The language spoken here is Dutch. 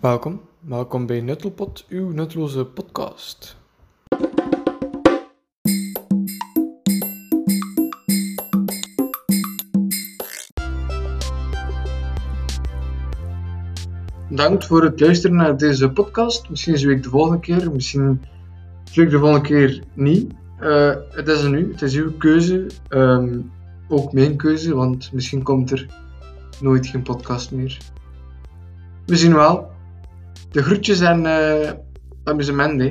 Welkom, welkom bij Nuttelpot, uw nutteloze podcast. Bedankt voor het luisteren naar deze podcast. Misschien zie ik de volgende keer, misschien zie ik de volgende keer niet. Uh, het is nu, het is uw keuze. Um, ook mijn keuze, want misschien komt er nooit geen podcast meer. We zien wel. De groetjes en uh, amusement, hè.